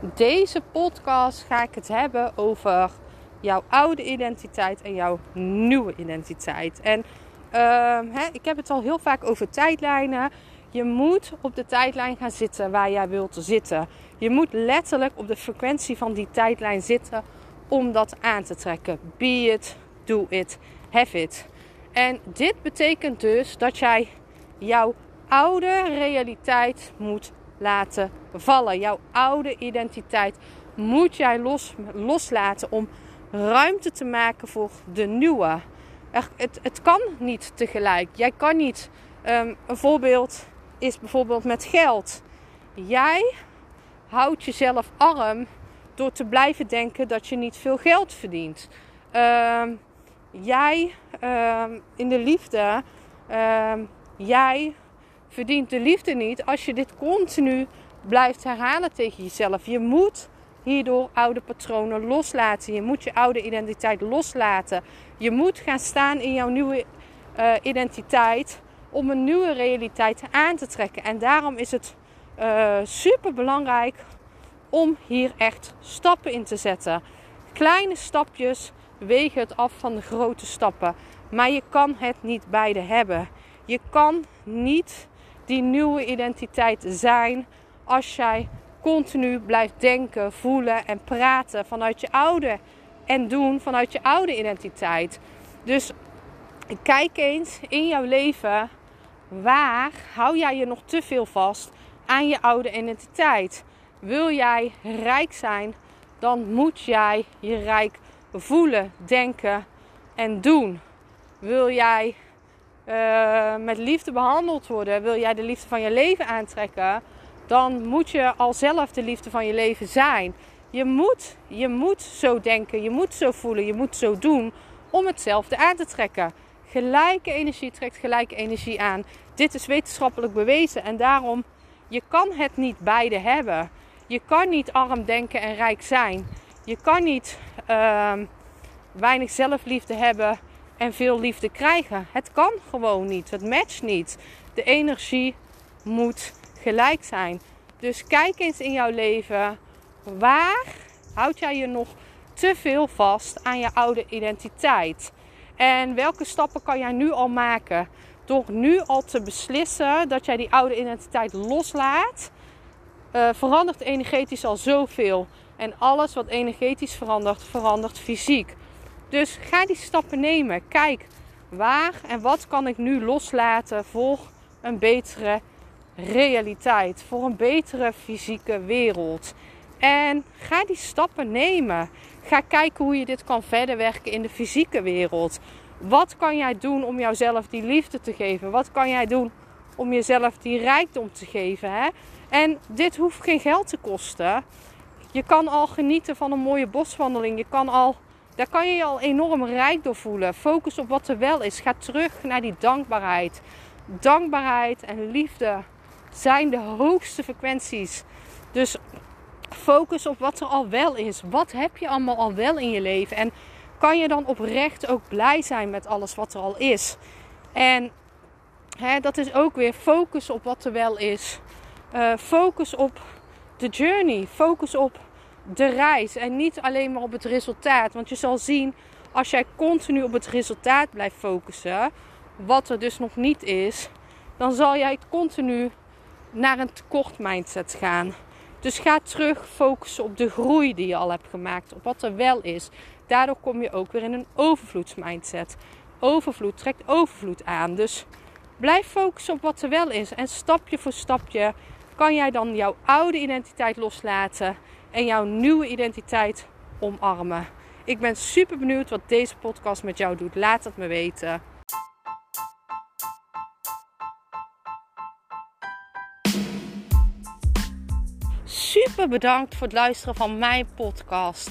Deze podcast ga ik het hebben over jouw oude identiteit en jouw nieuwe identiteit. En uh, hè, ik heb het al heel vaak over tijdlijnen. Je moet op de tijdlijn gaan zitten waar jij wilt zitten. Je moet letterlijk op de frequentie van die tijdlijn zitten om dat aan te trekken. Be it, do it, have it. En dit betekent dus dat jij jouw oude realiteit moet laten vallen. Jouw oude identiteit moet jij los, loslaten om ruimte te maken voor de nieuwe. het, het kan niet tegelijk. Jij kan niet. Um, een voorbeeld is bijvoorbeeld met geld. Jij houdt jezelf arm door te blijven denken dat je niet veel geld verdient. Um, jij um, in de liefde, jij verdient de liefde niet als je dit continu blijft herhalen tegen jezelf. Je moet hierdoor oude patronen loslaten. Je moet je oude identiteit loslaten. Je moet gaan staan in jouw nieuwe uh, identiteit om een nieuwe realiteit aan te trekken. En daarom is het uh, super belangrijk om hier echt stappen in te zetten. Kleine stapjes wegen het af van de grote stappen. Maar je kan het niet beide hebben. Je kan niet die nieuwe identiteit zijn als jij continu blijft denken, voelen en praten vanuit je oude en doen vanuit je oude identiteit. Dus kijk eens in jouw leven waar hou jij je nog te veel vast aan je oude identiteit. Wil jij rijk zijn, dan moet jij je rijk voelen, denken en doen. Wil jij uh, met liefde behandeld worden, wil jij de liefde van je leven aantrekken, dan moet je al zelf de liefde van je leven zijn. Je moet, je moet zo denken, je moet zo voelen, je moet zo doen om hetzelfde aan te trekken. Gelijke energie trekt gelijke energie aan. Dit is wetenschappelijk bewezen en daarom, je kan het niet beide hebben. Je kan niet arm denken en rijk zijn. Je kan niet uh, weinig zelfliefde hebben en veel liefde krijgen. Het kan gewoon niet. Het matcht niet. De energie moet gelijk zijn. Dus kijk eens in jouw leven. Waar houd jij je nog te veel vast aan je oude identiteit? En welke stappen kan jij nu al maken? Door nu al te beslissen dat jij die oude identiteit loslaat, uh, verandert energetisch al zoveel. En alles wat energetisch verandert, verandert fysiek. Dus ga die stappen nemen. Kijk waar en wat kan ik nu loslaten voor een betere realiteit, voor een betere fysieke wereld. En ga die stappen nemen. Ga kijken hoe je dit kan verder werken in de fysieke wereld. Wat kan jij doen om jouzelf die liefde te geven? Wat kan jij doen om jezelf die rijkdom te geven? Hè? En dit hoeft geen geld te kosten. Je kan al genieten van een mooie boswandeling. Je kan al daar kan je je al enorm rijk door voelen. Focus op wat er wel is. Ga terug naar die dankbaarheid. Dankbaarheid en liefde zijn de hoogste frequenties. Dus focus op wat er al wel is. Wat heb je allemaal al wel in je leven? En kan je dan oprecht ook blij zijn met alles wat er al is? En hè, dat is ook weer focus op wat er wel is. Uh, focus op de journey. Focus op de reis en niet alleen maar op het resultaat. Want je zal zien, als jij continu op het resultaat blijft focussen, wat er dus nog niet is, dan zal jij continu naar een tekort mindset gaan. Dus ga terug focussen op de groei die je al hebt gemaakt, op wat er wel is. Daardoor kom je ook weer in een overvloedsmindset. Overvloed trekt overvloed aan. Dus blijf focussen op wat er wel is. En stapje voor stapje kan jij dan jouw oude identiteit loslaten en jouw nieuwe identiteit omarmen. Ik ben super benieuwd wat deze podcast met jou doet. Laat het me weten. Super bedankt voor het luisteren van mijn podcast.